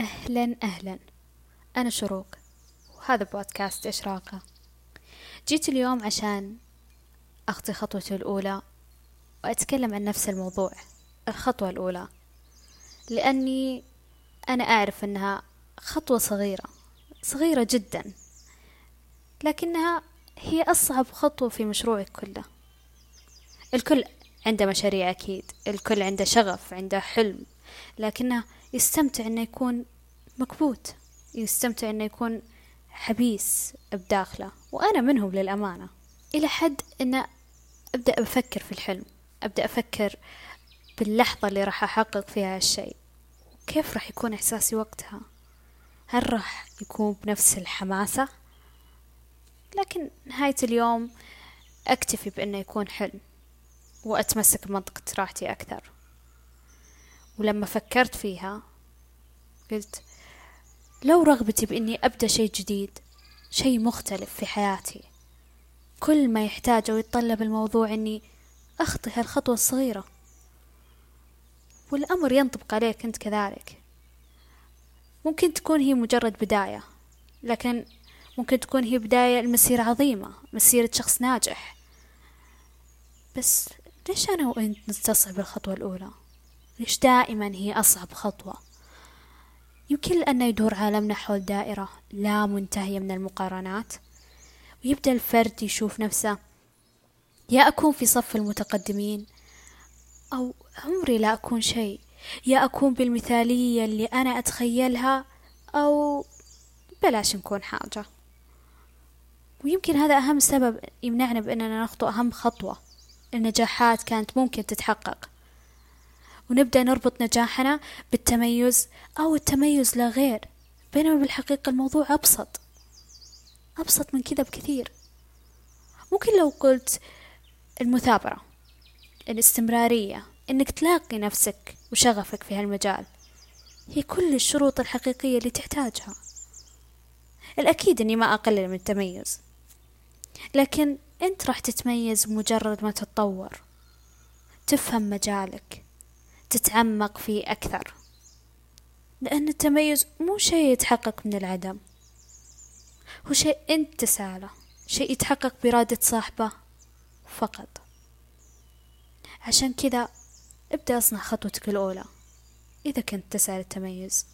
أهلا أهلا. أنا شروق وهذا بودكاست إشراقة. جيت اليوم عشان أخطي خطوتي الأولى وأتكلم عن نفس الموضوع الخطوة الأولى. لأني أنا أعرف أنها خطوة صغيرة صغيرة جدا لكنها هي أصعب خطوة في مشروعك كله. الكل عنده مشاريع أكيد الكل عنده شغف عنده حلم. لكنه يستمتع أنه يكون مكبوت يستمتع أنه يكون حبيس بداخله وأنا منهم للأمانة. إلى حد أن أبدأ أفكر في الحلم أبدأ أفكر باللحظة اللي راح أحقق فيها هالشيء. كيف راح يكون إحساسي وقتها؟ هل راح يكون بنفس الحماسة؟ لكن نهاية اليوم أكتفي بأنه يكون حلم وأتمسك بمنطقة راحتي أكثر. ولما فكرت فيها قلت لو رغبتي بإني أبدأ شيء جديد شيء مختلف في حياتي. كل ما يحتاج ويتطلب الموضوع إني أخطي هالخطوة الصغيرة. والأمر ينطبق عليك أنت كذلك. ممكن تكون هي مجرد بداية لكن ممكن تكون هي بداية لمسيرة عظيمة مسيرة شخص ناجح. بس ليش أنا وأنت نستصعب الخطوة الأولى؟ ليش دائما هي أصعب خطوة. يمكن لأنه يدور عالمنا حول دائرة لا منتهية من المقارنات ويبدأ الفرد يشوف نفسه يا أكون في صف المتقدمين أو عمري لا أكون شيء. يا أكون بالمثالية اللي أنا أتخيلها أو بلاش نكون حاجة. ويمكن هذا أهم سبب يمنعنا بأننا نخطو أهم خطوة. النجاحات كانت ممكن تتحقق. ونبدأ نربط نجاحنا بالتميز أو التميز لا غير بينما بالحقيقة الموضوع أبسط. أبسط من كذا بكثير. ممكن لو قلت المثابرة الاستمرارية إنك تلاقي نفسك وشغفك في هالمجال. هي كل الشروط الحقيقية اللي تحتاجها. الأكيد إني ما أقلل من التميز. لكن أنت راح تتميز بمجرد ما تتطور. تفهم مجالك. تتعمق فيه أكثر. لأن التميز مو شيء يتحقق من العدم. هو شيء أنت تسعى له شيء يتحقق بإرادة صاحبه فقط. عشان كذا ابدأ اصنع خطوتك الأولى إذا كنت تسعى للتميز.